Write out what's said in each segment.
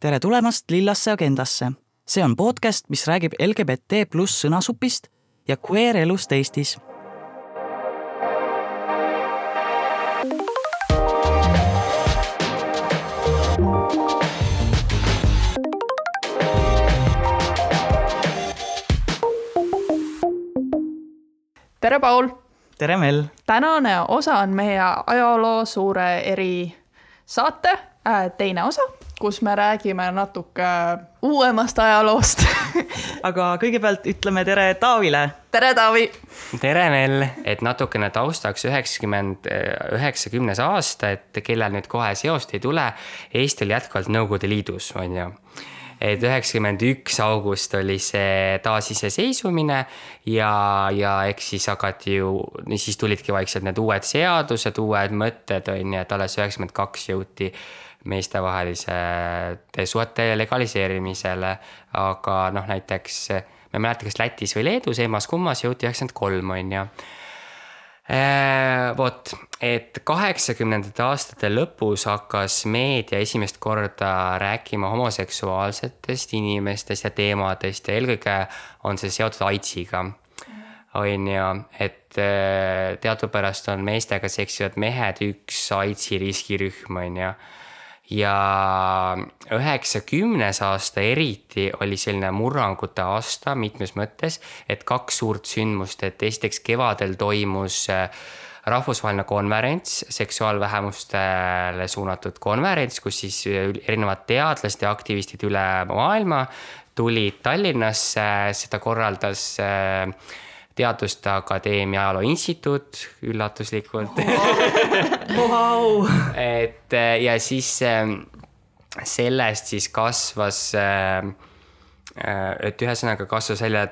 tere tulemast Lillasse agendasse. see on podcast, mis räägib LGBT pluss sõnasupist ja queer elust Eestis. tere, Paul! tere, Mel! tänane osa on meie ajaloo suure erisaate äh, teine osa, kus me räägime natuke uuemast ajaloost aga kõigepealt ütleme tere Taavile. tere, Taavi! tere, Mel, et natukene taustaks üheksakümmend, üheksakümnes aasta, et kellel nüüd kohe seost ei tule. Eesti oli jätkuvalt Nõukogude Liidus, on ju et üheksakümmend üks august oli see taasiseseisvumine ja, ja eks siis hakati ju, siis tulidki vaikselt need uued seadused, uued mõtted on ju, et alles üheksakümmend kaks jõuti meestevahelise suhete legaliseerimisele. aga noh, näiteks ma ei mäleta, kas Lätis või Leedus, emmas-kummas jõuti üheksakümmend kolm on ju vot, et kaheksakümnendate aastate lõpus hakkas meedia esimest korda rääkima homoseksuaalsetest inimestest ja teemadest ja eelkõige on see seotud AIDSiga. on ju, et teadupärast on meestega seksivad mehed üks AIDSi riskirühm, on ju ja üheksakümnes aasta eriti oli selline murrangute aasta mitmes mõttes, et kaks suurt sündmust, et esiteks kevadel toimus äh, rahvusvaheline konverents, seksuaalvähemustele suunatud konverents, kus siis erinevad teadlased ja aktivistid üle maailma tulid Tallinnasse, seda korraldas äh, Teaduste Akadeemia Ajaloo Instituut, üllatuslikult. Wow. et äh, ja siis ähm, sellest siis kasvas, äh, et ühesõnaga kasvas välja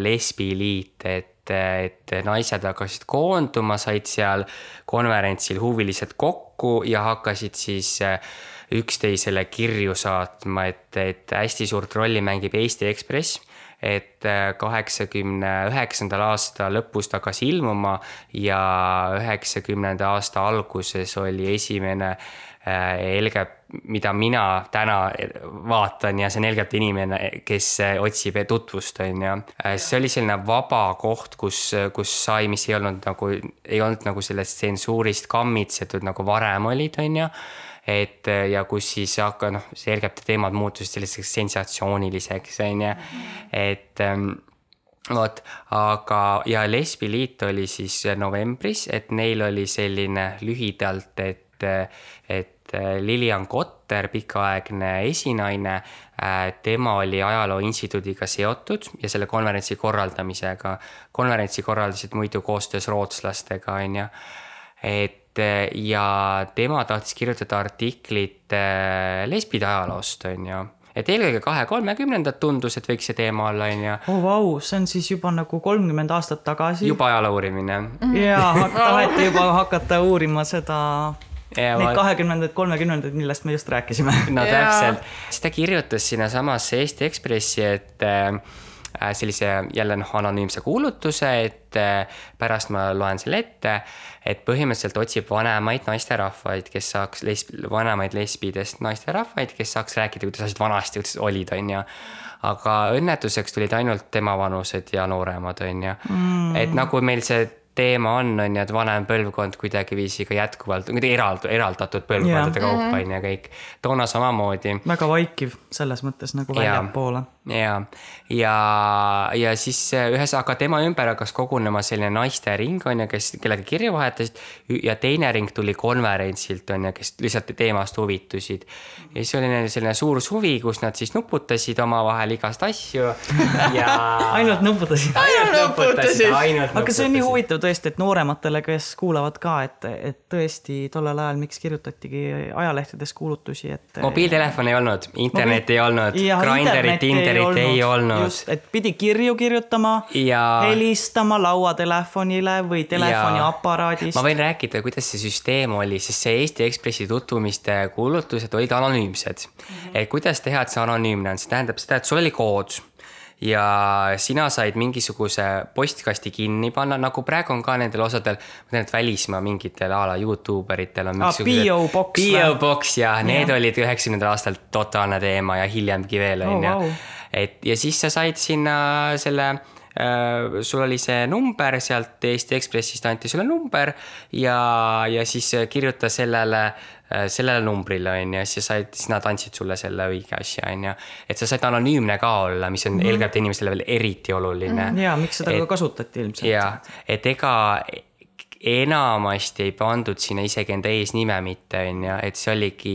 lesbiliit, et, et naised hakkasid koonduma, said seal konverentsil huvilised kokku ja hakkasid siis üksteisele kirju saatma, et, et hästi suurt rolli mängib Eesti Ekspress et äh, kaheksakümne üheksandal aasta lõpus ta hakkas ilmuma ja üheksakümnenda aasta alguses oli esimene äh, LG, mida mina täna vaatan ja see on LGBT inimene, kes otsib tutvust, on ju. Äh, see oli selline vaba koht, kus, kus sai, mis ei olnud nagu, ei olnud nagu sellest tsensuurist kammitsetud, nagu varem olid, on ju et ja kus siis hakka noh, see LGBT teemad muutusid selliseks sensatsiooniliseks, on ju, et ähm, vot, aga, ja lesbiliit oli siis novembris, et neil oli selline lühidalt, et, et Lilian Kotter, pikaaegne esinaine, äh, tema oli Ajaloo Instituudiga seotud ja selle konverentsi korraldamisega. konverentsi korraldasid muidu koostöös rootslastega, on ju. et ja tema tahtis kirjutada artiklit eh, lesbide ajaloost, on ju et eelkõige kahe kolmekümnendad tundus, et võiks see teema olla, on ju. oo oh, vau, see on siis juba nagu kolmkümmend aastat tagasi. juba ajaloo uurimine. jaa, taheti juba hakata uurima seda Ja, Neid kahekümnendaid, kolmekümnendaid, millest me just rääkisime. no täpselt, siis ta kirjutas sinnasamasse Eesti Ekspressi, et äh, sellise jälle noh, anonüümse kuulutuse, et äh, pärast ma loen selle ette et põhimõtteliselt otsib vanemaid naisterahvaid, kes saaks lesb-, vanemaid lesbidest naisterahvaid, kes saaks rääkida, kuidas asjad vanasti olid, on ju. aga õnnetuseks tulid ainult temavanused ja nooremad, on ju mm.. et nagu meil see teema on, on ju, et vanem põlvkond kuidagiviisi ka jätkuvalt, kuidagi erald-, eraldatud põlvkondade yeah. kaupa on ju kõik. toona samamoodi. väga vaikiv selles mõttes nagu väljapoole. ja, ja, ja siis ühesõnaga tema ümber hakkas kogunema selline naistering on ju, kes, kellega kirju vahetasid. ja teine ring tuli konverentsilt on ju, kes lihtsalt teemast huvitusid. ja siis oli neil selline suur suvi, kus nad siis nuputasid omavahel igast asju ja ainult nuputasid. ainult nuputasid. aga see on nii huvitav tõesti, et noorematele, kes kuulavad ka, et, et tõesti tollel ajal, miks kirjutatigi ajalehtedes kuulutusi, et. mobiiltelefoni ei olnud, internetti ei olnud, Grinderit, Tinderit ei, ei olnud. just, et pidi kirju kirjutama ja... helistama lauatelefonile või telefoniaparaadist. ma võin rääkida, kuidas see süsteem oli, sest see Eesti Ekspressi tutvumiste kuulutused olid anonüümsed mm. -hmm. et kuidas teha, et see anonüümne on, see tähendab seda, et sul oli kood ja sina said mingisuguse postkasti kinni panna, nagu praegu on ka nendel osadel, ma tean, et välismaa mingitel a la Youtube eritel on PO Box. PO Box ja need yeah. olid üheksakümnendal aastal totaalne teema ja hiljemgi veel Oh, on ju et ja siis sa said sinna selle sul oli see number sealt Eesti Ekspressist anti sulle number ja, ja siis kirjuta sellele äh, sellele numbrile on ju, siis sa said, siis nad andsid sulle selle õige asja, on ju. et sa said anonüümne ka olla, mis on mm -hmm. LGBT inimestele veel eriti oluline mm. -hmm. ja miks seda Et- ka kasutati ilmselt. ja, et ega enamasti ei pandud sinna isegi enda eesnime mitte, on ju, et see oligi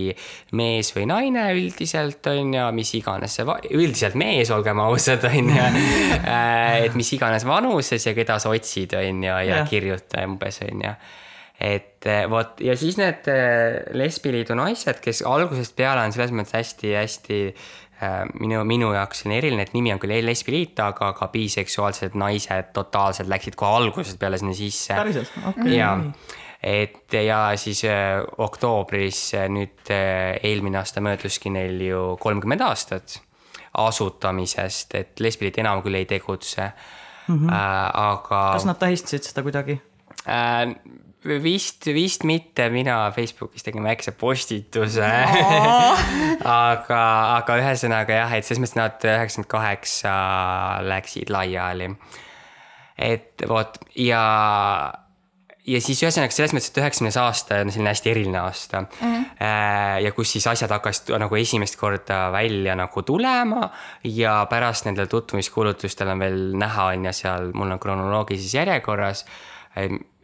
mees või naine üldiselt, on ju, mis iganes see, üldiselt mees, olgem ausad, on ju. et mis iganes vanuses ja keda sa otsid, on ju, ja Jah. kirjuta umbes, on ju et eh, vot ja siis need eh, lesbiliidu naised, kes algusest peale on selles mõttes hästi-hästi äh, minu, minu jaoks selline eriline, et nimi on küll lesbiliit, aga ka biseksuaalsed naised totaalselt läksid kohe algusest peale sinna sisse. päriselt, okei ja, et ja siis äh, oktoobris äh, nüüd äh, eelmine aasta mööduski neil ju kolmkümmend aastat asutamisest, et lesbiliit enam küll ei tegutse mm. -hmm. Äh, aga kas nad tähistasid seda kuidagi? Äh, vist, vist mitte, mina Facebookis tegin väikse postituse aga, aga ühesõnaga jah, et selles mõttes nad üheksakümmend kaheksa läksid laiali. et vot ja, ja siis ühesõnaga selles mõttes, et üheksakümnes aasta on selline hästi eriline aasta mm. -hmm. ja kus siis asjad hakkasid nagu esimest korda välja nagu tulema ja pärast nendel tutvumiskuulutustel on veel näha, on ju, seal mul on kronoloogilises järjekorras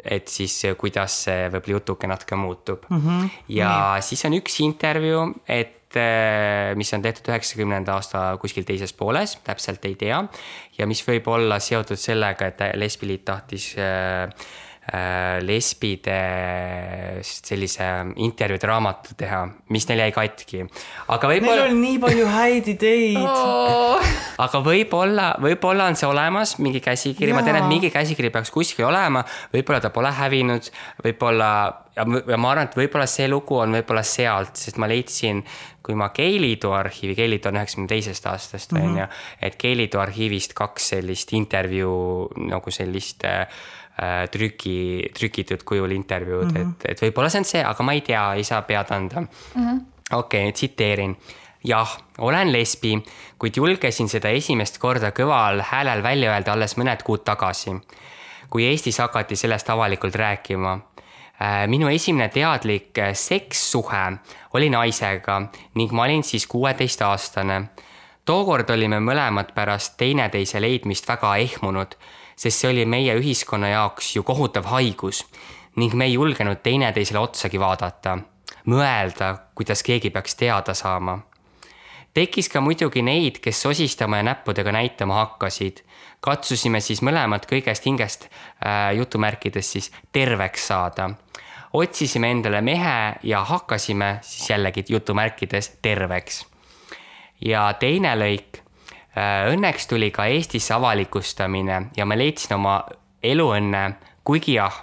et siis kuidas see võib-olla jutuke natuke muutub mm. -hmm. ja Nii. siis on üks intervjuu, et eh, mis on tehtud üheksakümnenda aasta kuskil teises pooles, täpselt ei tea. ja mis võib olla seotud sellega, et lesbiliit tahtis äh, lesbide sellise intervjuude raamatu teha, mis neil jäi katki. aga Neil võib-olla oli nii palju häid ideid Oh. aga võib-olla, võib-olla on see olemas, mingi käsikiri, ma tean, et mingi käsikiri peaks kuskil olema, võib-olla ta pole hävinud, võib-olla ja ja ma arvan, et võib-olla see lugu on võib-olla sealt, sest ma leidsin, kui ma Keiliidu arhiivi, Keiliidu on üheksakümne teisest aastast on ju, et Keiliidu arhiivist kaks sellist intervjuu nagu sellist äh, trüki, trükitud kujul intervjuud mm, -hmm. et, et võib-olla see on see, aga ma ei tea, ei saa pead anda mm -hmm. okei okay,, tsiteerin jah, olen lesbi, kuid julgesin seda esimest korda kõval häälel välja öelda alles mõned kuud tagasi, kui Eestis hakati sellest avalikult rääkima. minu esimene teadlik äh, sekssuhe oli naisega ning ma olin siis kuueteistaastane. tookord olime mõlemad pärast teineteise leidmist väga ehmunud, sest see oli meie ühiskonna jaoks ju kohutav haigus ning me ei julgenud teineteisele otsagi vaadata, mõelda, kuidas keegi peaks teada saama tekkis ka muidugi neid, kes sosistama ja näppudega näitama hakkasid. katsusime siis mõlemad kõigest hingest äh, jutumärkides siis terveks saada. otsisime endale mehe ja hakkasime siis jällegi jutumärkides terveks. ja teine lõik. Õnneks tuli ka Eestisse avalikustamine ja ma leidsin oma eluõnne, kuigi jah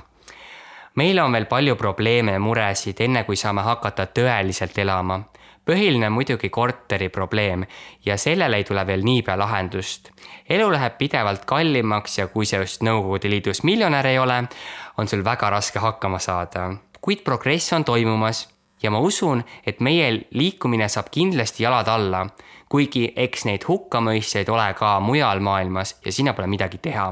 meil on veel palju probleeme ja muresid, enne kui saame hakata tõeliselt elama. põhiline on muidugi korteri probleem ja sellele ei tule veel niipea lahendust. elu läheb pidevalt kallimaks ja kui sa just Nõukogude Liidus miljonär ei ole, on sul väga raske hakkama saada. kuid progress on toimumas ja ma usun, et meie liikumine saab kindlasti jalad alla, kuigi eks neid hukkamõistjaid ole ka mujal maailmas ja sinna pole midagi teha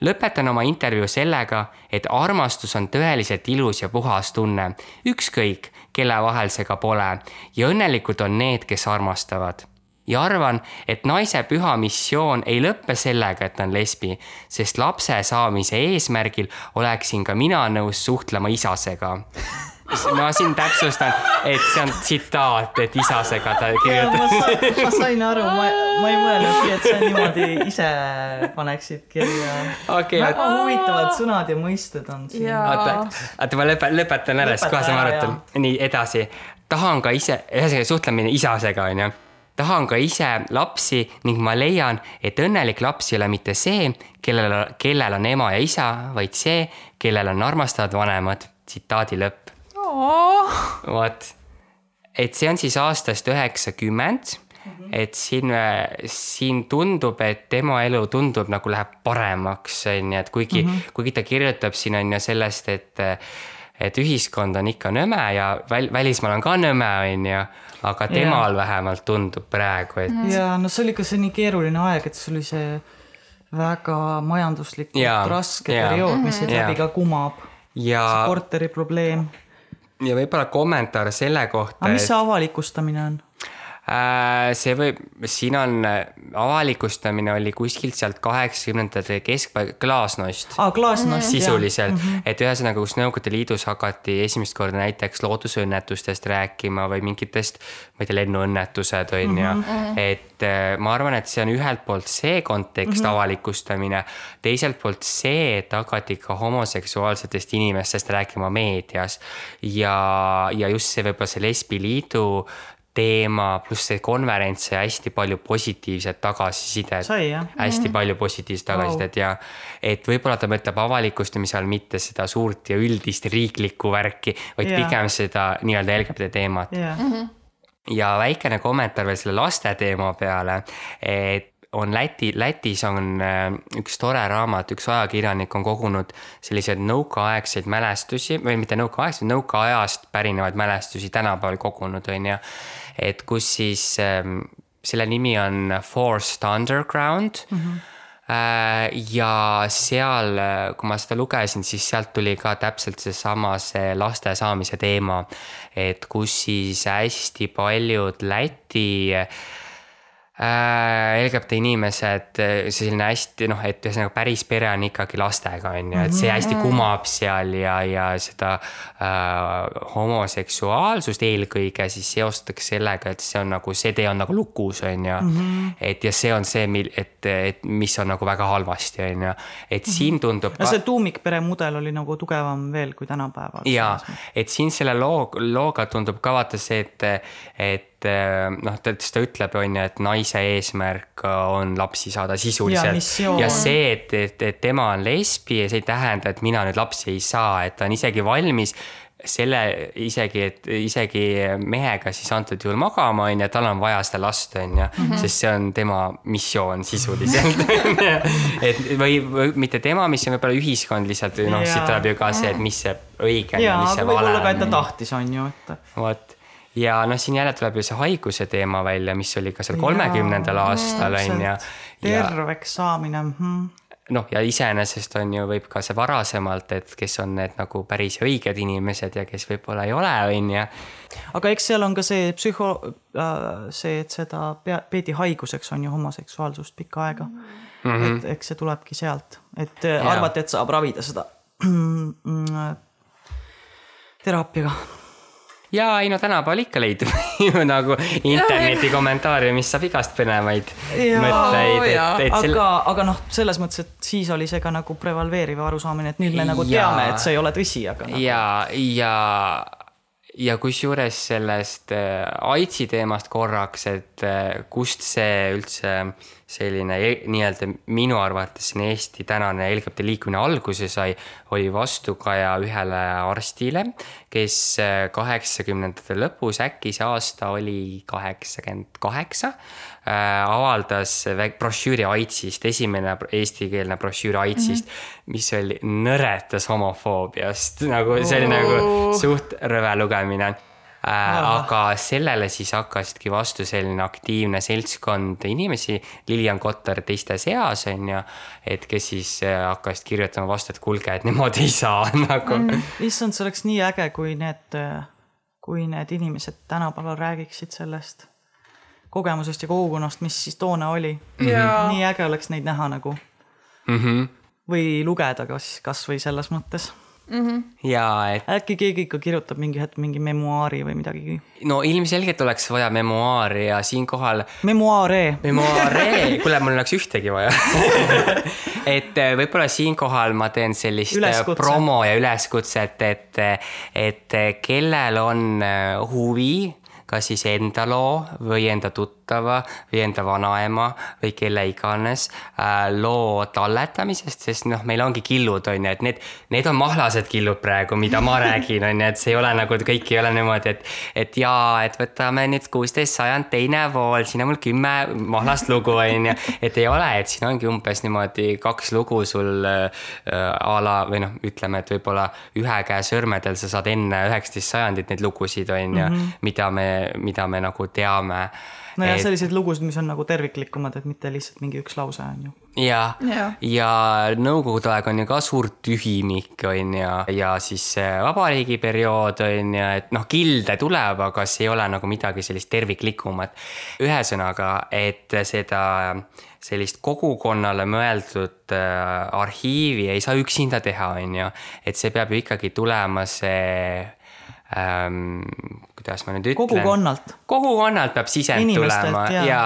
lõpetan oma intervjuu sellega, et armastus on tõeliselt ilus ja puhas tunne, ükskõik, kelle vahel see ka pole ja õnnelikud on need, kes armastavad. ja arvan, et naise püha missioon ei lõppe sellega, et ta on lesbi, sest lapse saamise eesmärgil oleksin ka mina nõus suhtlema isasega. Ma siin täpsustan, et see on tsitaat, et isasega ta ma, kirjutas. sa, ma sain aru, ma, ma ei mõelnudki, et sa niimoodi ise paneksid kirja okei, väga huvitavad sõnad ja mõisted on siin oota, oota ma lõpetan, lõpetan ära, siis kohe saame arutada. nii edasi, tahan ka ise, ühesõnaga suhtlemine isasega onju. tahan ka ise lapsi ning ma leian, et õnnelik laps ei ole mitte see, kellel, kellel on ema ja isa, vaid see, kellel on armastavad vanemad. tsitaadi lõpp. Vot, et see on siis aastast üheksakümmend et siin, siin tundub, et tema elu tundub nagu läheb paremaks, on ju, et kuigi mm, -hmm. kuigi ta kirjutab siin on ju sellest, et et ühiskond on ikka nõme ja väl, välismaal on ka nõme, on ju, aga temal ja. vähemalt tundub praegu, et. ja no see oli ka see nii keeruline aeg, et see oli see väga majanduslikult ja, raske ja. periood, mis siit läbi ka kumab. ja. see korteri probleem. Ja võib-olla kommentaar selle kohta. aga mis see avalikustamine on? Äh, see võib, siin on, äh, avalikustamine oli kuskilt sealt kaheksakümnendate keskpaik, Klaasnost. aa, Klaasnost, sisuliselt, mm -hmm. et ühesõnaga, kus Nõukogude Liidus hakati esimest korda näiteks loodusõnnetustest rääkima või mingitest, ma ei tea, lennuõnnetused on ju mm -hmm., et äh, ma arvan, et see on ühelt poolt see kontekst mm, -hmm. avalikustamine, teiselt poolt see, et hakati ka homoseksuaalsetest inimestest rääkima meedias ja, ja just see võib-olla see lesbiliidu teema, pluss see konverents sai hästi palju positiivset tagasisidet. hästi mm -hmm. palju positiivset tagasisidet wow. ja et võib-olla ta mõtleb avalikustamise all mitte seda suurt ja üldist riiklikku värki, vaid yeah. pigem seda nii-öelda LGBT teemat yeah.. Mm -hmm. ja väikene kommentaar veel selle laste teema peale, et on Läti, Lätis on äh, üks tore raamat, üks ajakirjanik on kogunud selliseid nõukaaegseid mälestusi või mitte nõukaaegseid, nõukaajast pärinevaid mälestusi tänapäeval kogunud, on ju et kus siis ähm, selle nimi on Forced Underground mm. -hmm ja seal, kui ma seda lugesin, siis sealt tuli ka täpselt seesama, see laste saamise teema, et kus siis hästi paljud Läti äh, äh, LGBT inimesed, selline hästi noh, et ühesõnaga päris pere on ikkagi lastega, on ju, et see hästi mhm. kumab seal ja, ja seda äh, homoseksuaalsust eelkõige siis seostatakse sellega, et see on nagu, see tee on nagu lukus, on ju. -hmm. et ja see on see, mil, et, et mis on nagu väga halvasti, on ju, et -hmm. siin tundub. no see tuumikpere mudel oli nagu tugevam veel kui tänapäeval. ja, et siin selle loo, looga tundub ka vaata see, et, et et eh, noh, ta, ta ütleb, on ju, et naise eesmärk on lapsi saada sisuliselt. ja, ja see, et, et, et tema on lesbi, see ei tähenda, et mina nüüd lapsi ei saa, et ta on isegi valmis selle isegi, et isegi mehega siis antud juhul magama, on ju, tal on vaja seda last, on ju, mhm. sest see on tema missioon sisuliselt et või, või mitte tema missioon, võib-olla ühiskond lihtsalt, noh, siit tuleb ju ka see, et mis see õige on ja mis see vale on. võib-olla ka, et ta tahtis, on ju, et. vot ja noh, siin jälle tuleb ju see haiguse teema välja, mis oli ka seal kolmekümnendal aastal on ju. terveks saamine mm. -hmm noh, ja iseenesest on ju, võib ka see varasemalt, et kes on need nagu päris õiged inimesed ja kes võib-olla ei ole, on ju. aga eks seal on ka see psühho- äh,, see, et seda pea, peeti haiguseks, on ju homoseksuaalsust pikka aega mm. -hmm. et eks see tulebki sealt, et ja. arvati, et saab ravida seda teraapiaga ja ei no tänapäeval ikka leidub ju nagu interneti kommentaare, mis saab igast põnevaid mõtteid. aga sel..., aga noh, selles mõttes, et siis oli see ka nagu prevaleeriv arusaamine, et nüüd me nagu teame, et see ei ole tõsi, aga nagu.... ja, ja ja kusjuures sellest äh, AIDSi teemast korraks, et äh, kust see üldse selline e-, nii-öelda minu arvates siin Eesti tänane LGBT liikumine alguse sai, oli vastukaja ühele arstile, kes äh, kaheksakümnendate lõpus, äkki see aasta oli kaheksakümmend kaheksa, avaldas brošüüri AIDSist, esimene eestikeelne brošüür AIDSist mm, -hmm. mis oli, nõretas homofoobiast, nagu see oli nagu suht rõve lugemine äh,. aga sellele siis hakkasidki vastu selline aktiivne seltskond inimesi, Lilian Kotter teiste seas on ju, et kes siis äh, hakkasid kirjutama vastu, et kuulge, et niimoodi ei saa nagu mm,. issand, see oleks nii äge, kui need, kui need inimesed tänapäeval räägiksid sellest kogemusest ja kogukonnast, mis siis toona oli mm. -hmm. nii äge oleks neid näha nagu mm. -hmm. või lugeda kas, kasvõi selles mõttes mm. -hmm. ja et. äkki keegi ikka kirjutab mingi hetk mingi memuaari või midagi. no ilmselgelt oleks vaja memuaari ja siinkohal. Memuaare. Memuaare, kuule, mul oleks ühtegi vaja et äh, võib-olla siinkohal ma teen sellist äh, Üleskutse. promo ja üleskutset, et, et kellel on äh, huvi kas siis enda loo või enda tuttava või enda vanaema või kelle iganes äh, loo talletamisest, sest noh, meil ongi killud, on ju, et need, need on mahlased killud praegu, mida ma räägin, on ju, et see ei ole nagu, kõik ei ole niimoodi, et, et jaa, et võtame nüüd kuusteist sajand teine pool, siin on mul kümme mahlast lugu, on ju, et ei ole, et siin ongi umbes niimoodi kaks lugu sul äh, a la või noh, ütleme, et võib-olla ühe käe sõrmedel sa saad enne üheksateist sajandit neid lugusid, on ju, mhm. mida me, mida me nagu teame nojah et..., selliseid lugusid, mis on nagu terviklikumad, et mitte lihtsalt mingi üks lause on ju. ja, ja., ja nõukogude aeg on ju ka suur tühimik on ju, ja siis vabariigi periood on ju, et noh, kilde tuleb, aga see ei ole nagu midagi sellist terviklikumat. ühesõnaga, et seda sellist kogukonnale mõeldud äh, arhiivi ei saa üksinda teha, on ju. et see peab ju ikkagi tulema see ähm, kuidas ma nüüd ütlen. kogukonnalt. kogukonnalt peab sisend tulema ja. ja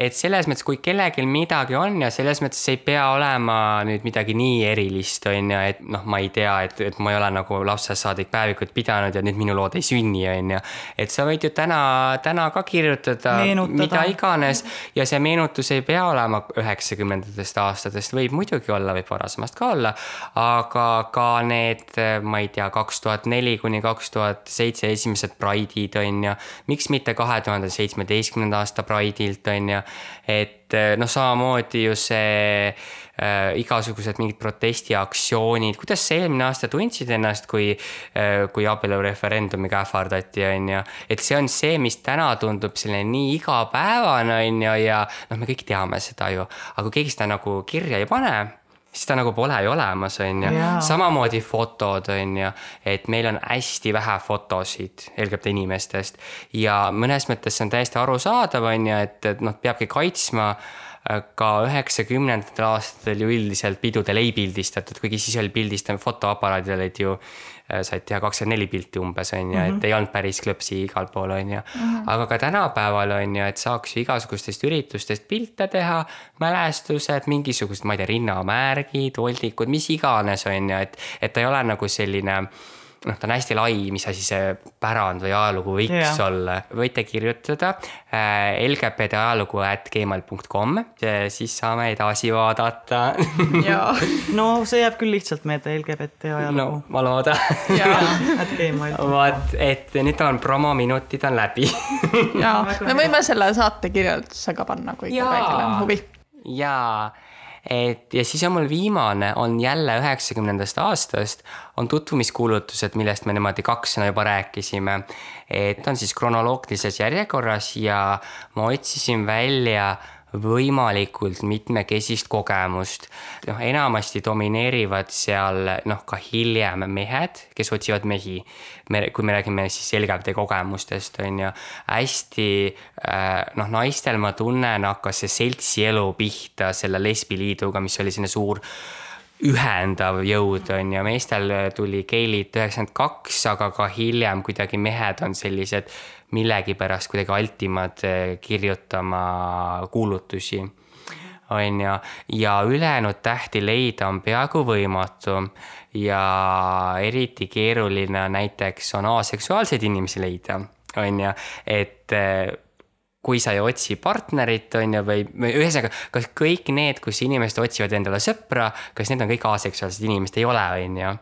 et selles mõttes, kui kellelgi midagi on ja selles mõttes ei pea olema nüüd midagi nii erilist, on ju, et noh, ma ei tea, et, et ma ei ole nagu lapsest saadik päevikut pidanud ja nüüd minu lood ei sünni, on ju. et sa võid ju täna, täna ka kirjutada Meenutada. mida iganes ja see meenutus ei pea olema üheksakümnendatest aastatest, võib muidugi olla, võib varasemast ka olla, aga ka need, ma ei tea, kaks tuhat neli kuni kaks tuhat seitse esimesed Pride'i Pride'id, on ju. miks mitte kahe tuhande seitsmeteistkümnenda aasta Pride'ilt, on ju. et eh, noh, samamoodi ju see äh, igasugused mingid protestiaktsioonid, kuidas sa eelmine aasta tundsid ennast, kui äh,, kui abielureferendumiga ähvardati, on ju. et see on see, mis täna tundub selline nii igapäevane, on ju, ja noh, me kõik teame seda ju, aga kui keegi seda nagu kirja ei pane siis ta nagu pole ju olemas, on ju. samamoodi fotod, on ju, et meil on hästi vähe fotosid LGBT inimestest ja mõnes mõttes see on täiesti arusaadav, on ju, et, et noh, peabki kaitsma ka üheksakümnendatel aastatel ju üldiselt pidudel ei pildistatud, kuigi siis oli pildistamine, fotoaparaadid olid ju Äh, said teha kakskümmend neli pilti umbes, on ju, et mhm. ei olnud päris klõpsi igal pool, on ju. Mhm. aga ka tänapäeval on ju, et saaks ju igasugustest üritustest pilte teha, mälestused, mingisugused, ma ei tea, rinnamärgid, voldikud, mis iganes, on ju, et, et ta ei ole nagu selline noh, ta on hästi lai, mis asi see pärand või ajalugu võiks yeah. olla. võite kirjutada äh, lgpd ajalugu at gmail.com, siis saame edasi vaadata no see jääb küll lihtsalt meelde, LGBT ajalugu. no ma loodan at gmail. vot, et nüüd on promominutid on läbi ja, me võime selle saate kirjeldusse ka panna, kui kellelgi on huvi. jaa et ja siis on mul viimane, on jälle üheksakümnendast aastast, on tutvumiskuulutused, millest me niimoodi kaks sõna juba rääkisime. et on siis kronoloogilises järjekorras ja ma otsisin välja võimalikult mitmekesist kogemust. noh, enamasti domineerivad seal noh, ka hiljem mehed, kes otsivad mehi. me, kui me räägime siis LGBT kogemustest, on ju, hästi äh, noh, naistel ma tunnen, hakkas see seltsielu pihta selle lesbiliiduga, mis oli selline suur ühendav jõud on ju, meestel tuli geilit üheksakümmend kaks, aga ka hiljem kuidagi mehed on sellised millegipärast kuidagi altimad eh, kirjutama kuulutusi on ju, ja ülejäänud tähti leida on peaaegu võimatu. ja eriti keeruline näiteks on aseksuaalseid inimesi leida, on ju, et eh, kui sa ei otsi partnerit, on ju, või, või ühesõnaga, kas kõik need, kus inimesed otsivad endale sõpra, kas need on kõik aseksuaalsed inimesed, ei ole, on ju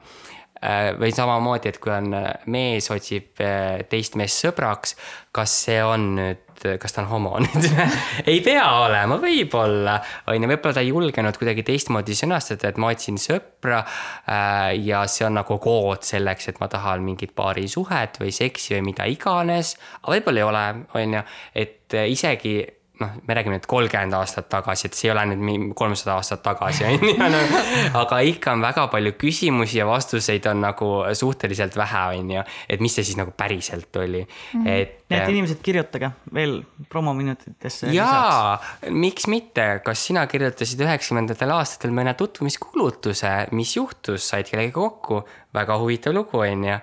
või samamoodi, et kui on äh, mees otsib äh, teist meest sõbraks, kas see on nüüd, kas ta on homo nüüd? Ei pea olema, võib-olla, on ju, võib-olla ta ei julgenud kuidagi teistmoodi sõnastada, et ma otsin sõpra ja see on nagu kood selleks, et ma tahan mingit paarisuhet või seksi või mida iganes, aga võib-olla ei ole, on ju, et isegi noh, me räägime nüüd kolmkümmend aastat tagasi, et see ei ole nüüd kolmsada aastat tagasi, on ju, aga ikka on väga palju küsimusi ja vastuseid on nagu suhteliselt vähe, on ju. et mis see siis nagu päriselt oli mm, -hmm. et. nii et inimesed, kirjutage veel promominutitesse. jaa, miks mitte, kas sina kirjutasid üheksakümnendatel aastatel mõne tutvumiskuulutuse, mis juhtus, said kellegagi kokku, väga huvitav lugu, on ju.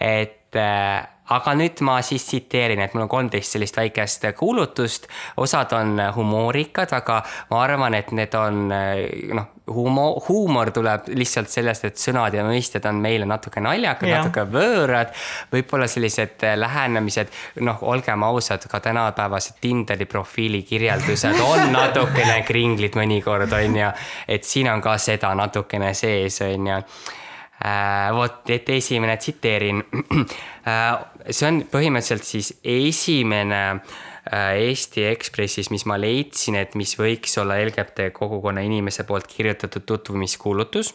et äh, aga nüüd ma siis tsiteerin, et mul on kolmteist sellist väikest kuulutust, osad on humoorikad, aga ma arvan, et need on noh, humo-, huumor tuleb lihtsalt sellest, et sõnad ja mõisted on meile natuke naljakad, natuke võõrad. võib-olla sellised lähenemised, noh, olgem ausad, ka tänapäevased Tinderi profiili kirjeldused on natukene kringlid mõnikord, on ju. et siin on ka seda natukene sees, on ju vot, et esimene, tsiteerin äh,. see on põhimõtteliselt siis esimene äh, Eesti Ekspressis, mis ma leidsin, et mis võiks olla LGBT kogukonna inimese poolt kirjutatud tutvumiskuulutus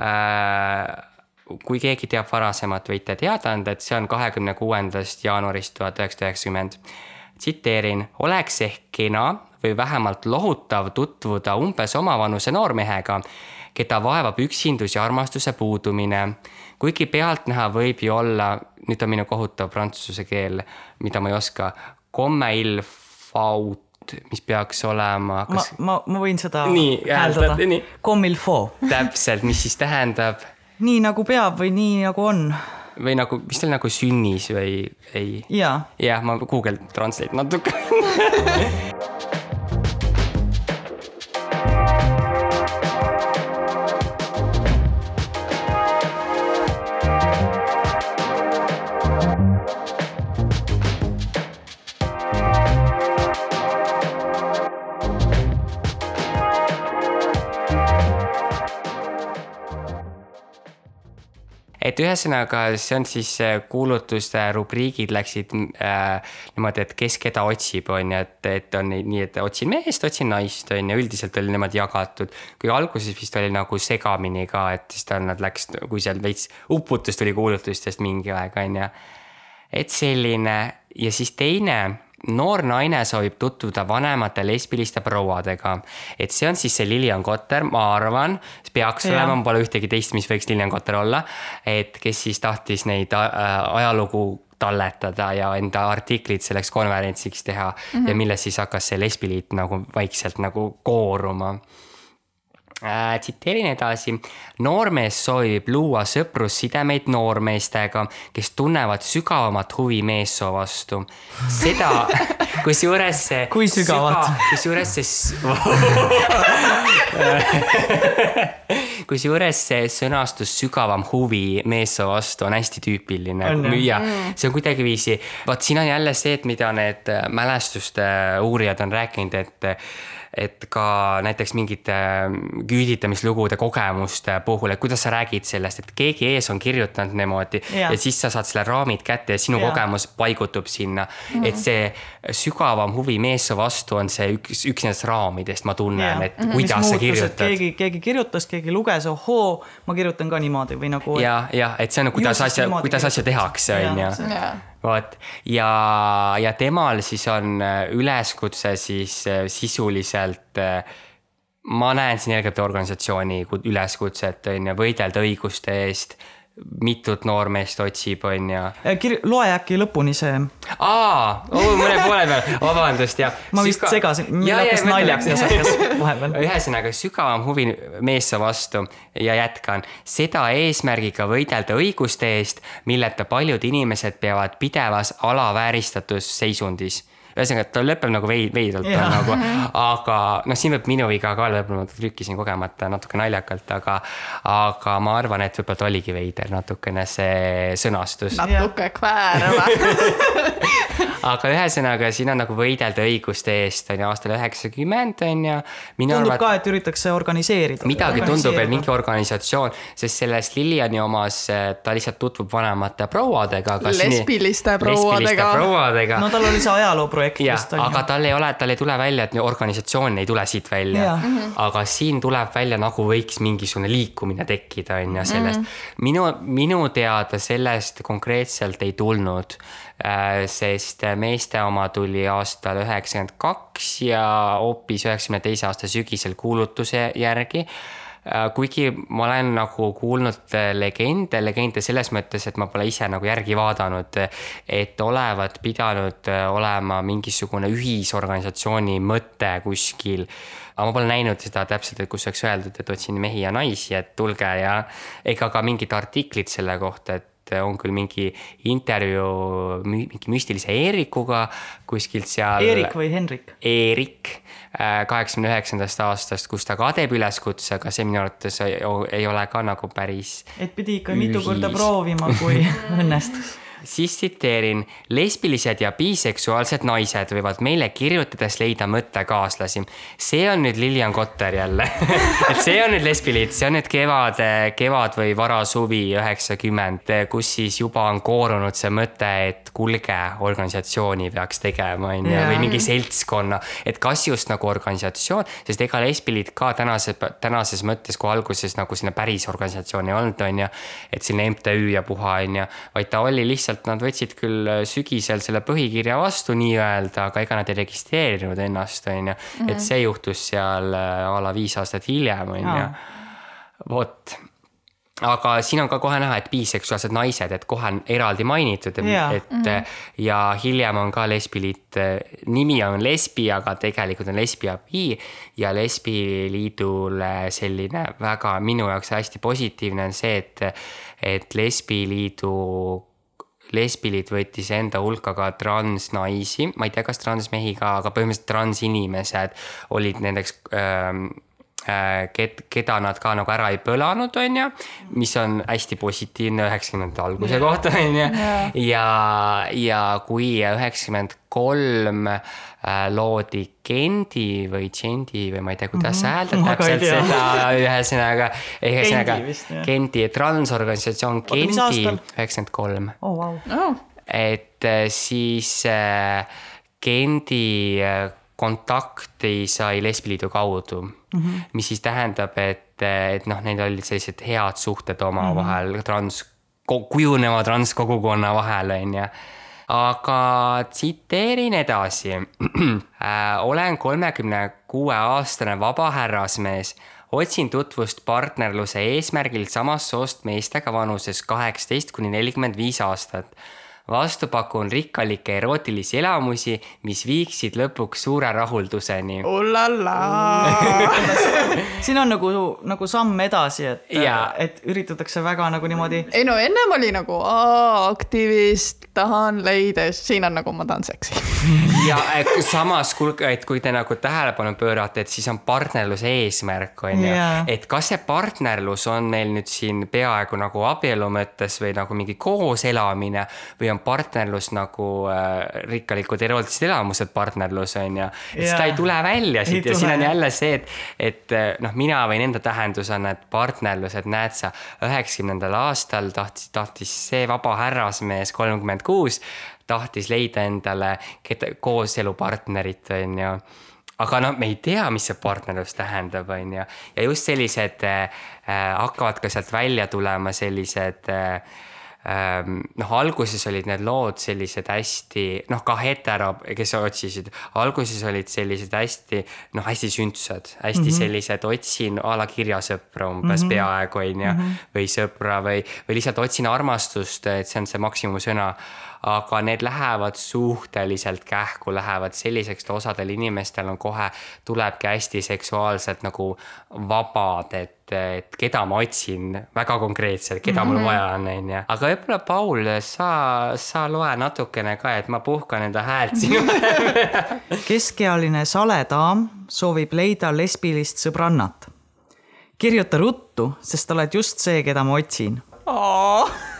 äh, kui keegi teab varasemat, võite teada anda, et see on kahekümne kuuendast jaanuarist tuhat üheksasada üheksakümmend. tsiteerin, oleks ehk kena või vähemalt lohutav tutvuda umbes omavanuse noormehega keda vaevab üksindus ja armastuse puudumine. kuigi pealtnäha võib ju olla, nüüd on minu kohutav prantsuse keel, mida ma ei oska, komme il faut, mis peaks olema kas.... ma, ma, ma võin seda nii, hääldada. Comme il faut. täpselt, mis siis tähendab? nii nagu peab või nii nagu on või nagu, mis tal nagu sünnis või ei? jah ja,, ma Google Translate natuke et ühesõnaga, see on siis kuulutuste rubriigid läksid äh, niimoodi, et kes keda otsib, on ju, et, et on nii, et otsin meest, otsin naist, on ju, üldiselt oli niimoodi jagatud. kui alguses vist oli nagu segamini ka, et siis ta, nad läks, kui seal veits uputus tuli kuulutustest mingi aeg, on ju. et selline ja siis teine noor naine soovib tutvuda vanemate lesbiliste prouadega. et see on siis see Lilian Kotter, ma arvan, peaks ja. olema, pole ühtegi teist, mis võiks Lilian Kotter olla. et kes siis tahtis neid äh, ajalugu talletada ja enda artiklid selleks konverentsiks teha mm -hmm. ja millest siis hakkas see lesbiliit nagu vaikselt nagu kooruma. Tsiteerin edasi. noormees soovib luua sõprussidemeid noormeestega, kes tunnevad sügavamat huvi meessoo vastu. seda, kusjuures see. kui sügavat süga,? kusjuures see kusjuures see sõnastus sügavam huvi meessoo vastu on hästi tüüpiline müüa. Mm. see on kuidagiviisi, vot siin on jälle see, et mida need mälestuste uurijad on rääkinud, et et ka näiteks mingite küüditamislugude kogemuste puhul, et kuidas sa räägid sellest, et keegi ees on kirjutanud niimoodi ja, ja siis sa saad selle raamid kätte ja sinu ja. kogemus paigutub sinna mm. -hmm. et see sügavam huvi meessoo vastu on see üks, üks nendest raamidest, ma tunnen, et mm -hmm. kuidas sa kirjutad. keegi, keegi kirjutas, keegi luges, ohoo, ma kirjutan ka niimoodi või nagu. ja, ja et see on, kuidas asja, kuidas asja tehakse, on ju vot. Ja, ja temal siis on äh, üleskutse siis äh, sisuliselt äh, ma näen siin LGBT organisatsiooni üleskutset on ju, võidelda õiguste eest mitut noormeest otsib, on ju. Kir-, loe äkki lõpuni see. aa mõne poole peal, vabandust, jah. ma vist Süga... segasin, meil hakkas naljaks ja sakkas vahepeal. ühesõnaga, sügavam huvi meessoo vastu ja jätkan. seda eesmärgiga võidelda õiguste eest, milleta paljud inimesed peavad pidevas alavääristatus seisundis ühesõnaga, et ta lõpeb nagu veid-, veidralt on nagu, aga noh, siin võib minu viga ka olla, võib-olla ma trükkisin kogemata natuke naljakalt, aga. aga ma arvan, et võib-olla ta oligi veider natukene see sõnastus. natuke kväärama aga ühesõnaga, siin on nagu võidelda õiguste eest on ju aastal üheksakümmend on ju. tundub arvat, ka, et üritatakse organiseerida. midagi tundub, et mingi organisatsioon, sest selles Liliani omas ta lihtsalt tutvub vanemate prouadega. lesbiliste prouadega. prouadega. no tal oli see ajalooprojekt vist on ju. aga tal ei ole, tal ei tule välja, et organisatsioon ei tule siit välja. Mhm. aga siin tuleb välja nagu võiks mingisugune liikumine tekkida on ju sellest mm. -hmm. minu, minu teada sellest konkreetselt ei tulnud sest meeste oma tuli aastal üheksakümmend kaks ja hoopis üheksakümne teise aasta sügisel kuulutuse järgi äh, kuigi ma olen nagu kuulnud legende, legende selles mõttes, et ma pole ise nagu järgi vaadanud, et olevat pidanud olema mingisugune ühisorganisatsiooni mõte kuskil. aga ma pole näinud seda täpselt, et kus oleks öeldud, et otsin mehi ja naisi, et tulge ja ega ka mingit artiklit selle kohta, et et on küll mingi intervjuu mingi müstilise Eerikuga kuskilt seal. Eerik või Henrik? Eerik äh, kaheksakümne üheksandast aastast, kus ta ka teeb üleskutse, aga see minu arvates ei, ole ka nagu päris. et pidi ikka mitu korda proovima, kui õnnestus siis tsiteerin, lesbilised ja biseksuaalsed naised võivad meile kirjutades leida mõttekaaslasi. see on nüüd Lilian Kotter jälle et see on nüüd lesbiliit, see on nüüd kevad, kevad või varasuvi üheksakümmend, kus siis juba on koorunud see mõte, et kuulge, organisatsiooni peaks tegema, on ju, või mingi seltskonna. et kas just nagu organisatsioon, sest ega lesbiliit ka tänase, tänases mõttes, kui alguses nagu selline päris organisatsioon ei olnud, on ju. et selline MTÜ ja puha, on ju, vaid ta oli lihtsalt lihtsalt nad võtsid küll äh, sügisel selle põhikirja vastu nii-öelda, aga ega nad ei registreerinud ennast, on ju. et mhm. see juhtus seal äh, a la viis aastat hiljem, on ju. vot aga siin on ka kohe näha, et biseksuaalsed naised, et kohe on eraldi mainitud, et mm -hmm. ja hiljem on ka lesbiliit, nimi on lesbi, aga tegelikult on lesbi ja bi ja lesbiliidule selline väga minu jaoks hästi positiivne on see, et, et lesbiliidu lesbiliit võttis enda hulka ka transnaisi, ma ei tea, kas transmehi ka, aga põhimõtteliselt transinimesed olid nendeks ähm, äh, ked-, keda nad ka nagu ära ei põlanud, on ju, mis on hästi positiivne üheksakümnendate alguse kohta, on ju. ja, ja kui üheksakümmend kolm äh, loodi Gendi või Gendi või ma ei tea, kuidas mm -hmm. hääldada täpselt seda, ühesõnaga, ühesõnaga Gendi transorganisatsioon Gendi üheksakümmend kolm. Oh, oh. et äh, siis äh, Gendi kontakti sai Lesbiliidu kaudu mm, -hmm. mis siis tähendab, et, et noh, neil olid sellised head suhted omavahel mm -hmm. trans, kujuneva transkogukonna vahel, on ju aga tsiteerin edasi äh, olen kolmekümne kuue aastane vaba härrasmees. otsin tutvust partnerluse eesmärgil samast soost meestega vanuses kaheksateist kuni nelikümmend viis aastat vastu pakun rikkalikke erootilisi elamusi, mis viiksid lõpuks suure rahulduseni. siin on nagu, nagu samm edasi, et, et üritatakse väga nagu niimoodi. ei no ennem oli nagu aktivist, tahan leida, siin on nagu ma tahan seksi ja samas, et kui te nagu tähelepanu pöörate, et siis on partnerluse eesmärk on ju, et kas see partnerlus on meil nüüd siin peaaegu nagu abielu mõttes või nagu mingi kooselamine või on on partnerlus nagu äh, rikkalikud erootilised elamused partnerlus on ju. seda ei tule välja siit ja siin on jälle see, et, et äh, noh, mina võin enda tähendusena, et partnerlus, et näed sa, üheksakümnendal aastal tahtis, tahtis see vaba härrasmees kolmkümmend kuus, tahtis leida endale kooselupartnerit, on ju aga noh, me ei tea, mis see partnerlus tähendab, on ju. ja just sellised äh, äh hakkavad ka sealt välja tulema sellised äh, noh, alguses olid need lood sellised hästi noh, ka hetero, kes otsisid, alguses olid sellised hästi noh, hästi sündsad, hästi mm -hmm. sellised otsin a la kirjasõpra umbes mm -hmm. peaaegu on ju mm -hmm. või sõpra või, või lihtsalt otsin armastust, et see on see maksimumsõna aga need lähevad suhteliselt kähku, lähevad selliseks, et osadel inimestel on kohe, tulebki hästi seksuaalselt nagu vabad, et et keda ma otsin väga konkreetselt, keda mm -hmm. mul mhm. vaja on, on ju. aga võib-olla Paul, sa, sa loe natukene ka, et ma puhkan enda häält sinu keskealine sale daam soovib leida lesbilist sõbrannat. kirjuta ruttu, sest oled just see, keda ma otsin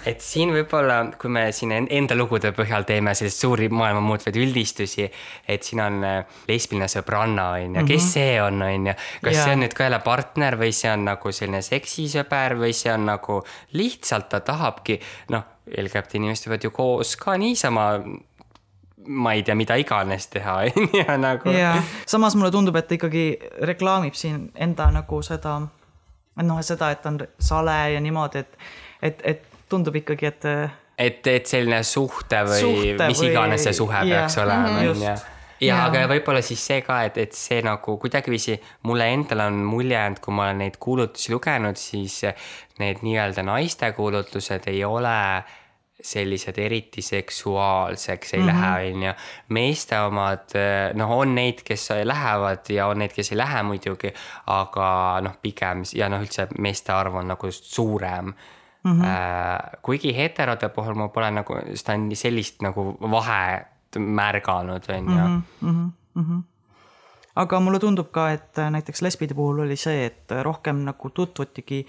et siin võib-olla, kui me siin enda lugude põhjal teeme selliseid suuri maailma muutvaid üldistusi, et siin on äh, lesbiline sõbranna, on ju, kes mhm. see on, on ju. kas yeah. see on nüüd ka jälle partner või see on nagu selline seksisõber või see on nagu lihtsalt ta tahabki, noh, LGBT inimesed võivad ju koos ka niisama ma ei tea, mida iganes teha, on ju, nagu. samas mulle tundub, et ta ikkagi reklaamib siin enda nagu seda, noh, seda, et ta on sale ja niimoodi, et et, et tundub ikkagi, et. et, et selline suhte või suhte mis või... iganes see suhe yeah. peaks olema, mhm. on ju ja, aga võib-olla siis see ka, et, et see nagu kuidagiviisi mulle endale on mulje jäänud, kui ma olen neid kuulutusi lugenud, siis need nii-öelda naiste kuulutused ei ole sellised eriti seksuaalseks ei mm -hmm. lähe, on ju. meeste omad, noh, on neid, kes lähevad ja on neid, kes ei lähe muidugi, aga noh, pigem ja noh, üldse meeste arv on nagu suurem mm. -hmm. kuigi heterode puhul ma pole nagu seda sellist nagu vahet märganud, on ju. Mhm, mhm, mhm. aga mulle tundub ka, et näiteks lesbide puhul oli see, et rohkem nagu tutvutigi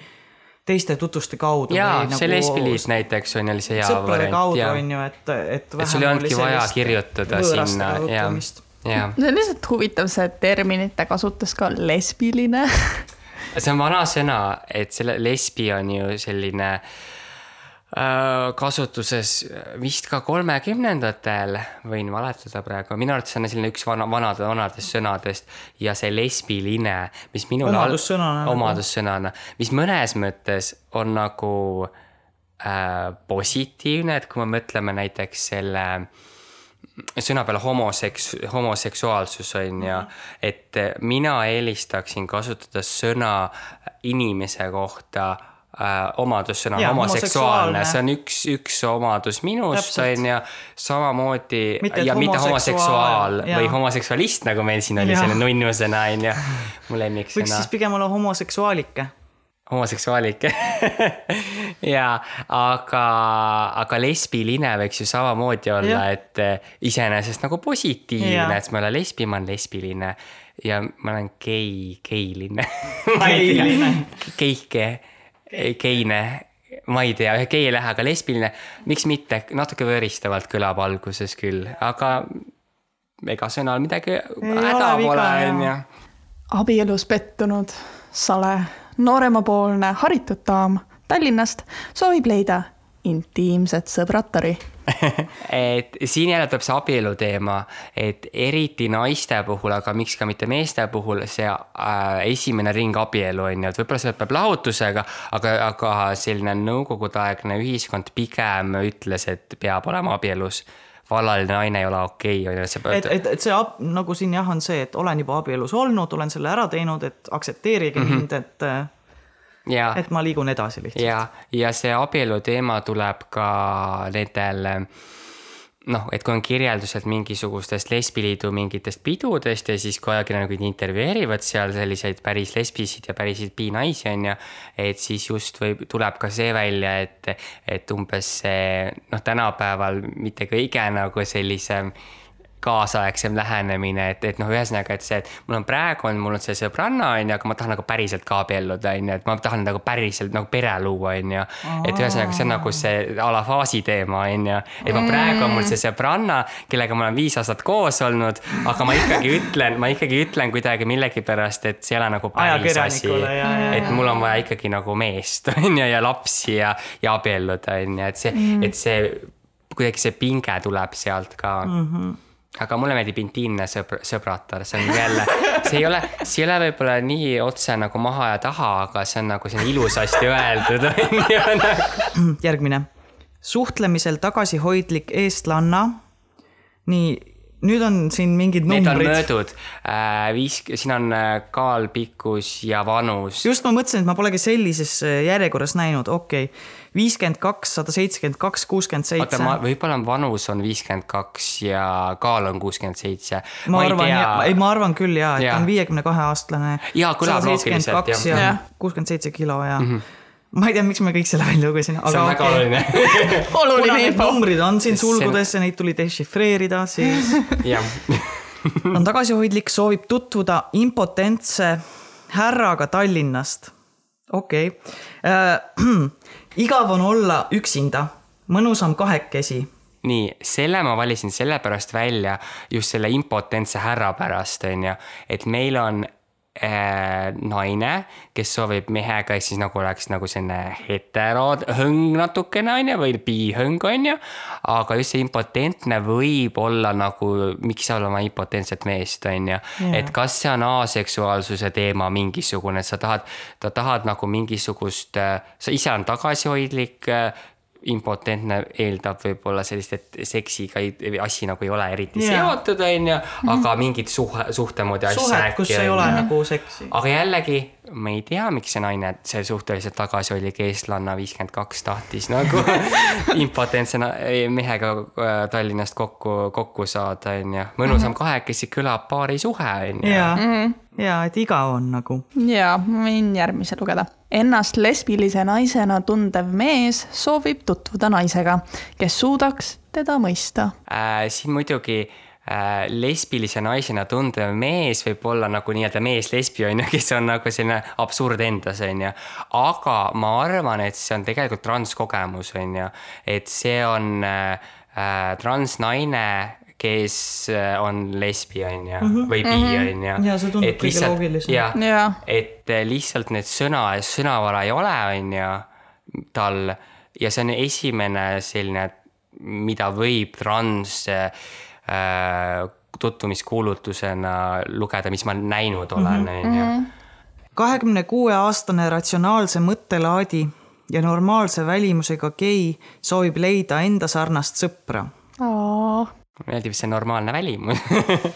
teiste tutvuste kaudu. jaa, see nagu lesbiliit näiteks on jälle see hea variant. sõprade kaudu on ju, et, et. et sul ei olnudki vaja kirjutada sinna, jah see on lihtsalt huvitav, see terminite kasutus ka lesbiline see on vana sõna, et selle lesbi on ju selline äh, kasutuses vist ka kolmekümnendatel, võin valetada praegu, minu arvates on selline üks vana, vanade, vanadest sõnadest ja see lesbiline, mis minul omadussõnana, omadussõnana, mis mõnes mõttes on nagu äh, positiivne, et kui me mõtleme näiteks selle äh, sõna peale homoseks-, homoseksuaalsus on ju, et mina eelistaksin kasutada sõna inimese kohta äh, omadussõna ja, homoseksuaalne, see on üks, üks omadus minust, on ju, samamoodi mitte, ja mitte homoseksuaal ja. või homoseksualist, nagu meil siin oli selline nunnusõna, on ju, mu lemmiksõna. võiks siis pigem olla homoseksuaalike homoseksuaalik. Ja aga, aga lesbiline võiks ju samamoodi olla, et eh, iseenesest nagu positiivne, et ma olen lesbi, ma olen lesbiline. Ja ma olen gei, geiline. Ei tea, keike, geine. Ma ei tea, gei ei lähe, aga lesbiline, miks mitte, natuke võõristavalt kõlab alguses küll, aga ega sõnal midagi häda pole, onju. abielus pettunud, sale nooremapoolne haritud daam Tallinnast soovib leida intiimset sõbratari. Et siin jälle tuleb see abielu teema, et eriti naiste puhul, aga miks ka mitte meeste puhul, see äh, esimene ring abielu on ju, et võib-olla see lõpeb lahutusega, aga, aga selline nõukogudeaegne ühiskond pigem ütles, et peab olema abielus vallaline naine ei ole okei okay,, on ju, et sa pead. et, et, et see ab, nagu siin jah, on see, et olen juba abielus olnud, olen selle ära teinud, et aktsepteerige mm -hmm. mind, et ja, et ma liigun edasi lihtsalt. ja, ja see abielu teema tuleb ka nendel noh, et kui on kirjeldused mingisugustest lesbiliidu mingitest pidudest ja siis kui ajakirjanikud intervjueerivad seal selliseid päris lesbisid ja päris binaisi on ju. et siis just võib, tuleb ka see välja, et, et umbes see noh, tänapäeval mitte kõige nagu sellisem kaasaegsem lähenemine, et, et noh, ühesõnaga, et see, et mul on praegu on, mul on see sõbranna, on ju, aga ma tahan nagu päriselt ka abielluda, on ju, et ma tahan nagu päriselt nagu pere luua, on ju. et ühesõnaga, see on nagu see a la faasi teema, on ju. et ma praegu on mul see sõbranna, kellega ma olen viis aastat koos olnud, aga ma ikkagi ütlen, ma ikkagi ütlen kuidagi millegipärast, et see ei ole nagu päris asi. et mul on vaja ikkagi nagu meest, on ju, ja lapsi ja, ja abielluda, on ju, et see mm., et see kuidagi see pinge tuleb sealt ka mm. -hmm aga mulle meeldib intiimne sõbr-, sõbratar, see on jälle, see ei ole, see ei ole võib-olla nii otse nagu maha ja taha, aga see on nagu selline ilusasti öeldud on ju. Nagu. järgmine, suhtlemisel tagasihoidlik eestlanna. nii, nüüd on siin mingid numbrid. Need on möödud äh,, viis, siin on äh, kaal, pikkus ja vanus. just, ma mõtlesin, et ma polegi sellises äh, järjekorras näinud, okei okay viiskümmend kaks, sada seitsekümmend kaks, kuuskümmend seitse. oota, võib-olla vanus on viiskümmend kaks ja kaal on kuuskümmend seitse. ma arvan, ei, ma arvan küll ja, et ja. on viiekümne kahe aastane. jaa, kõlab loogiliselt jah ja.. kuuskümmend seitse kilo ja mm. -hmm ma ei tea, miks ma kõik selle välja lugesin, aga. see on väga okay. oluline oluline info. numbrid on siin sulgudes ja neid tuli dešifreerida, siis on tagasihoidlik, soovib tutvuda impotentse härraga Tallinnast. okei okay. igav on olla üksinda, mõnusam kahekesi. nii, selle ma valisin sellepärast välja, just selle impotentse härra pärast, on ju, et meil on naine, kes soovib mehega, ehk siis nagu oleks nagu selline heterohõng natukene, on ju, või bihõng, on ju. aga just see impotentne võib olla nagu, miks sa oled oma impotentset meest, on ju. et kas see on aseksuaalsuse teema mingisugune, sa tahad, sa tahad nagu mingisugust, sa ise on tagasihoidlik impotentne eeldab võib-olla sellist, et seksiga ei, asi nagu ei ole eriti yeah. seotud, on ju, aga -hmm. mingit suhe, suhtemoodi asja. suhet, kus ei ole nagu seksi. aga jällegi, ma ei tea, miks see naine, see suhteliselt tagasihoidlik eestlanna viiskümmend kaks tahtis nagu impotentse mehega äh, Tallinnast kokku, kokku saada, on ju. mõnusam mm -hmm. kahekesi kõlab paari suhe, on ju. Mhm. Ja et igav on nagu. ja ma võin järgmise lugeda. Ennast lesbilise naisena tundev mees soovib tutvuda naisega, kes suudaks teda mõista äh,. siin muidugi äh, lesbilise naisena tundev mees võib olla nagu nii-öelda mees-lesbi on ju, kes on nagu selline absurd endas on ju. aga ma arvan, et see on tegelikult transkogemus on ju, et see on äh, äh transnaine kes äh, on lesbi, on ju, mhm. või bi, mhm. on ju. ja see tundub kõige loogilisem. jah, et äh, lihtsalt need sõna, sõnavara ei ole, on ju, tal ja see on esimene selline, mida võib trans äh, tutvumiskuulutusena lugeda, mis ma näinud olen, mhm. on ju. kahekümne kuue aastane ratsionaalse mõttelaadi ja normaalse välimusega gei soovib leida enda sarnast sõpra meeldib see normaalne välimus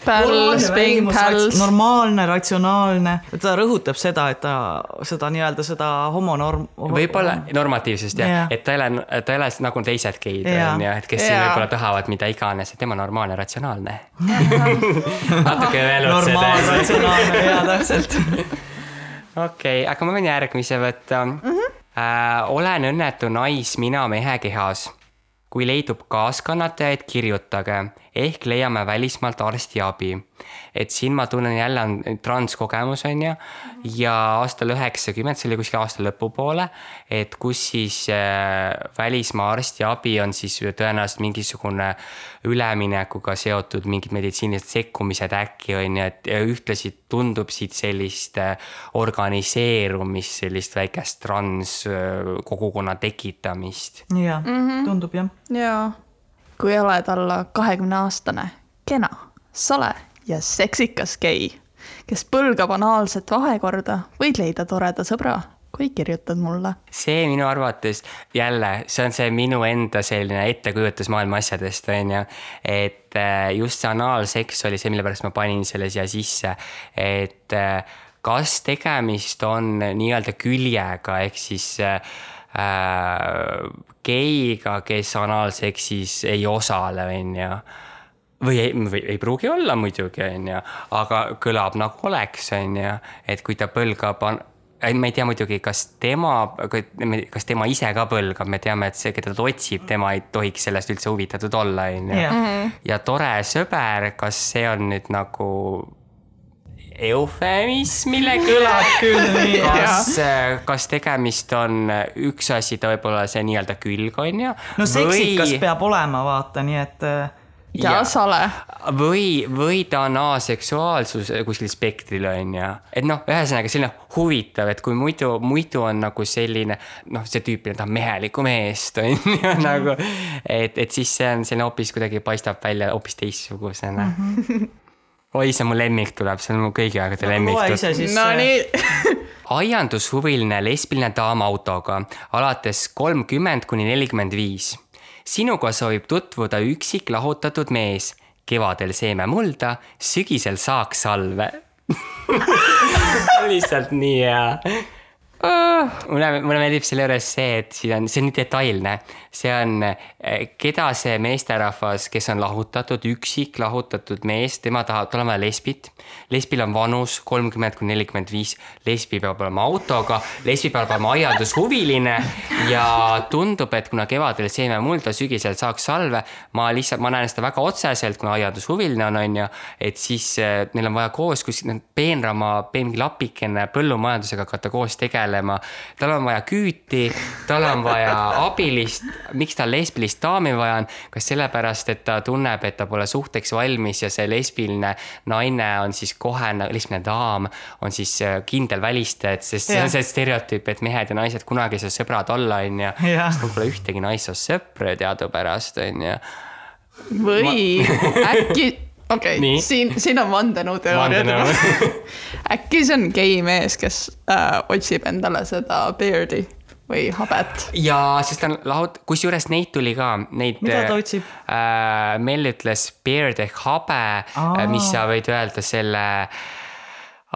Päls, ping, päls. normaalne, ratsionaalne, ta rõhutab seda, et ta seda nii-öelda seda homonorm. võib-olla normatiivsest jah yeah., et ta ei ole, ta ei ole nagu teised geid yeah. on ju, et kes yeah. võib-olla tahavad mida iganes, et tema normaalne, ratsionaalne natuke veel otse. normaalne, ratsionaalne, jaa, täpselt. okei aga ma võin järgmise võtta mm. -hmm. Äh, olen õnnetu naismina mehe kehas kui leidub kaaskannatajaid, kirjutage, ehk leiame välismaalt arstiabi. et siin ma tunnen jälle on transkogemus, on ju, ja aastal üheksakümmend, see oli kuskil aasta lõpupoole, et kus siis äh, välismaa arstiabi on siis tõenäoliselt mingisugune üleminekuga seotud mingid meditsiinilised sekkumised äkki on ju, et ühtlasi tundub siit sellist äh, organiseerumist, sellist väikest transkogukonna tekitamist. jah mm -hmm., tundub jah. jaa, kui oled alla kahekümne aastane, kena, sale ja seksikas gei, kes põlgab anaalset vahekorda, võid leida toreda sõbra kui kirjutad mulle. see minu arvates jälle, see on see minu enda selline ettekujutus maailma asjadest, on ju. et äh, just see anaalseks oli see, mille pärast ma panin selle siia sisse, et äh, kas tegemist on nii-öelda küljega ehk siis äh, geiga, kes anaalseksis ei osale, on ju või ei, või ei pruugi olla muidugi, on ju, aga kõlab nagu oleks, on ju, et kui ta põlgab me ei tea muidugi, kas tema, kas tema ise ka põlgab, me teame, et see, keda ta otsib, tema ei tohiks sellest üldse huvitatud olla, on ju. Mhm. ja tore sõber, kas see on nüüd nagu eufemismile kõlab küll nii. kas, kas tegemist on üks asi, ta võib olla see nii-öelda külg, on ju. no seksikas või... peab olema, vaata, nii et ja, ja sale. või, või ta on aseksuaalsus kuskil spektril on ju, et noh, ühesõnaga selline huvitav, et kui muidu, muidu on nagu selline noh, see tüüpiline tahab mehelikku meest on ju nagu, et, et siis see on selline hoopis kuidagi paistab välja hoopis teistsugusena mm. -hmm. oi, see mu lemmik tuleb, see on mu kõigi aegade lemmik. loe ise siis. no nii aiandushuviline lesbiline daam autoga alates kolmkümmend kuni nelikümmend viis sinuga soovib tutvuda üksik lahutatud mees, kevadel seeme mulda, sügisel saaksalve lihtsalt nii hea mulle, mulle meeldib selle juures see, et siin on, see on nii detailne, see on, eh, keda see meesterahvas, kes on lahutatud, üksik lahutatud mees, tema tahab, tal on vaja lesbit. lesbil on vanus kolmkümmend kuni nelikümmend viis, lesbi peab olema autoga, lesbi peab olema aiandushuviline. Ja tundub, et kuna kevadel seeme mulda, sügisel saaks salve, ma lihtsalt, ma näen seda väga otseselt, kuna aiandushuviline on, on ju, et siis eh, neil on vaja koos kuskil peenrama, mingi lapikene põllumajandusega hakata koos tegelema. tal on vaja küüti, tal on vaja abilist miks tal lesbilist daami vaja on, kas sellepärast, et ta tunneb, et ta pole suhteks valmis ja see lesbiline naine on siis kohe, lesbiline daam on siis äh, kindel välistaja, et sest see on see stereotüüp, et mehed ja naised kunagi ei saa sõbrad olla, on ju. mul pole ühtegi naissoost sõpra teadupärast, on ju. või Ma... äkki okei okay., siin, siin on vandenõuteooriad juba äkki see on gei mees, kes äh, otsib endale seda beard'i või habet. ja sest ta on lahut-, kusjuures neid tuli ka, neid. mida ta otsib äh,? Mell ütles beard ehk habe, äh, mis sa võid öelda selle äh,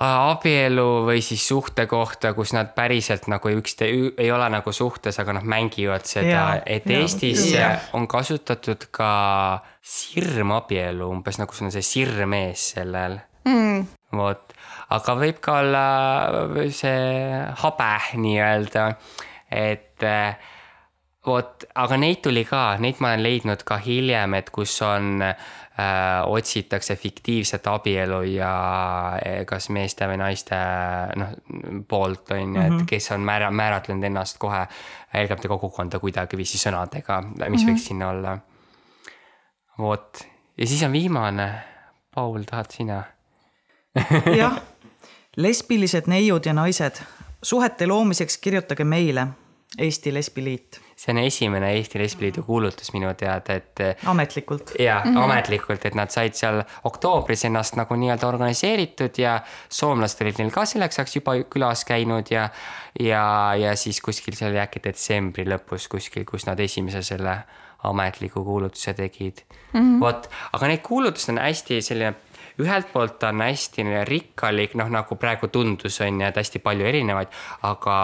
abielu või siis suhte kohta, kus nad päriselt nagu ükste-, ei ole nagu suhtes, aga noh, mängivad seda, et ja, Eestis ja. on kasutatud ka sirmabielu, umbes nagu sul on see sirm ees sellel. Mm.. vot, aga võib ka olla see habe nii-öelda, et vot, aga neid tuli ka, neid ma olen leidnud ka hiljem, et kus on äh, otsitakse fiktiivset abielu ja eh, kas meeste või naiste noh, poolt on ju, et mhm. kes on määra-, määratlenud ennast kohe LGBT kogukonda kuidagiviisi sõnadega, mis mm -hmm. võiks sinna olla. vot, ja siis on viimane, Paul, tahad sina jah, lesbilised neiud ja naised, suhete loomiseks kirjutage meile, Eesti Lesbiliit see on esimene Eesti Lesbiliidu kuulutus minu teada, et. ametlikult. jah mm -hmm., ametlikult, et nad said seal oktoobris ennast nagu nii-öelda organiseeritud ja soomlased olid neil ka selleks ajaks juba külas käinud ja. ja, ja siis kuskil seal äkki detsembri lõpus kuskil, kus nad esimese selle ametliku kuulutuse tegid mm -hmm.. vot, aga need kuulutused on hästi selline ühelt poolt on hästi rikkalik, noh nagu praegu tundus, on ju, et hästi palju erinevaid, aga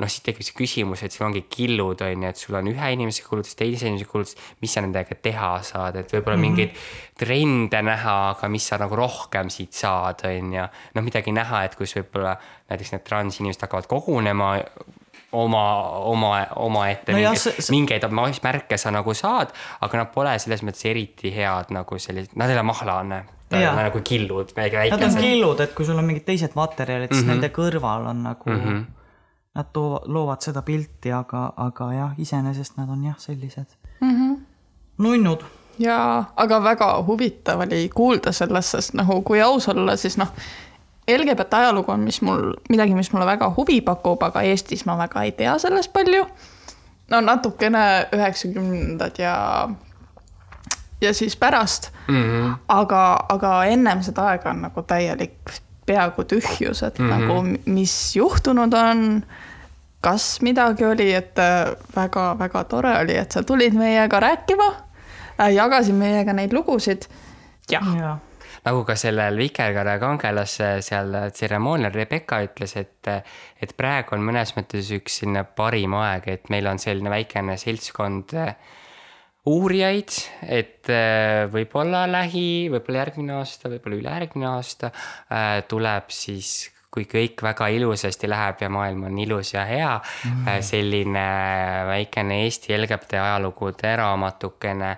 noh, siis tekib see küsimus, et sul ongi killud, on ju, et sul on ühe inimese kulutus, teise inimese kulutus, mis sa nendega teha saad, et võib-olla mm -hmm. mingeid trende näha, aga mis sa nagu rohkem siit saad, on ju. noh, midagi näha, et kus võib-olla näiteks need transinimesed hakkavad kogunema oma, oma, omaette no mingeid, mingeid märke sa nagu saad, aga nad pole selles mõttes eriti head nagu sellised, nad ei ole mahlane nagu killud, väikesed. Nad on killud, et kui sul on mingid teised materjalid, siis mm -hmm. nende kõrval on nagu mm, -hmm. nad too-, loovad seda pilti, aga, aga jah, iseenesest nad on jah, sellised mm -hmm. nunnud. jaa, aga väga huvitav oli kuulda sellest, sest nagu kui aus olla, siis noh, LGBT ajalugu on, mis mul, midagi, mis mulle väga huvi pakub, aga Eestis ma väga ei tea sellest palju. no natukene üheksakümnendad ja ja siis pärast mm. -hmm. aga, aga ennem seda aega on nagu täielik peaaegu tühjus, et mm -hmm. nagu mis juhtunud on, kas midagi oli, et väga-väga äh, tore oli, et sa tulid meiega rääkima, äh, jagasid meiega neid lugusid. jah ja. Nagu ka sellel Vikerkaare kangelas seal tseremoonial Rebecca ütles, et, et praegu on mõnes mõttes üks selline parim aeg, et meil on selline väikene seltskond äh, uurijaid, et võib-olla lähi, võib-olla järgmine aasta, võib-olla ülejärgmine aasta tuleb siis kui kõik väga ilusasti läheb ja maailm on ilus ja hea mm., selline väikene Eesti LGBT ajalugude raamatukene,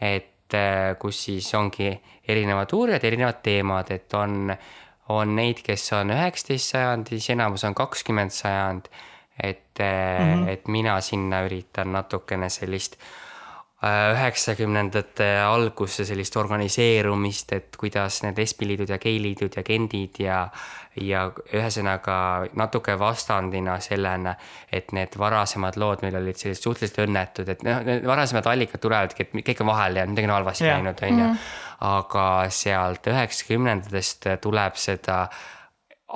et kus siis ongi erinevad uurijad, erinevad teemad, et on, on neid, kes on üheksateist sajand, siis enamus on kakskümmend sajand. et mm, -hmm. et mina sinna üritan natukene sellist äh, üheksakümnendate algusse sellist organiseerumist, et kuidas need lesbiliidud ja geiliidud ja gendid ja, ja ühesõnaga natuke vastandina sellena, et need varasemad lood meil olid sellised suhteliselt õnnetud, et noh, need varasemad allikad tulevadki, et kõik on vahele jäänud, midagi on halvasti läinud, on ju. Mhm. aga sealt üheksakümnendatest tuleb seda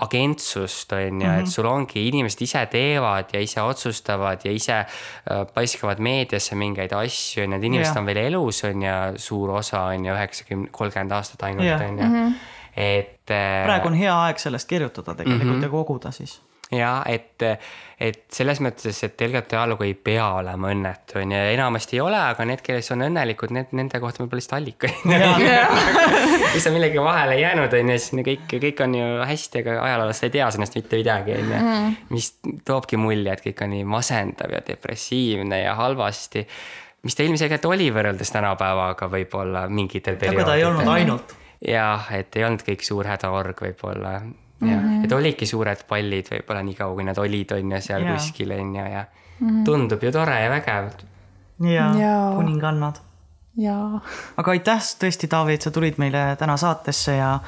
agentsust, on ju, et mhm. sul ongi, inimesed ise teevad ja ise otsustavad ja ise äh, paiskavad meediasse mingeid asju, need inimesed ja. on veel elus, on ju, suur osa on ju, üheksakümne, kolmkümmend aastat ainult, on ju. Mhm. et. Äh, praegu on hea aeg sellest kirjutada tegelikult mm -hmm. ja koguda siis ja et, et selles mõttes, et LGBT ajalugu ei pea olema õnnetu, on ju, enamasti ei ole, aga need, kes on õnnelikud, need, nende kohta võib-olla lihtsalt allikaid. mis on millegi vahele jäänud, on ju, siis kõik, kõik on ju hästi, aga ajaloolased ei tea sellest mitte midagi, on ju. Mhm. mis toobki mulje, et kõik on nii masendav ja depressiivne ja halvasti. mis ta ilmselgelt oli võrreldes tänapäevaga võib-olla mingitel perioodidel. aga ta ei olnud ainult jah, et ei olnud kõik suur hädaorg võib-olla jah mm -hmm., et olidki suured pallid võib-olla nii kaua, kui nad olid, on ju, seal ja. kuskil on ju ja mm -hmm. tundub ju tore ja vägev. ja, ja., kuningannad. jaa. aga aitäh tõesti, Taavi, et sa tulid meile täna saatesse ja,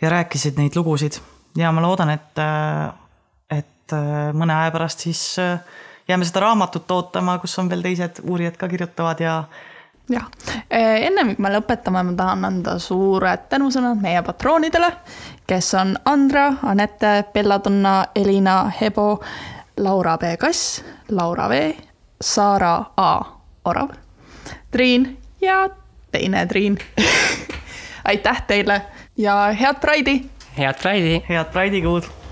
ja rääkisid neid lugusid ja ma loodan, et, et mõne aja pärast siis jääme seda raamatut ootama, kus on veel teised uurijad ka kirjutavad ja jah, ennem kui me lõpetame, ma tahan anda suured tänusõnad meie patroonidele, kes on Andra, Anette, Belladonna, Elina, Hebo, Laura B Kass, Laura V, Saara A Orav, Triin ja teine Triin aitäh teile ja head Pride'i! head Pride'i! head Pride'i kuud!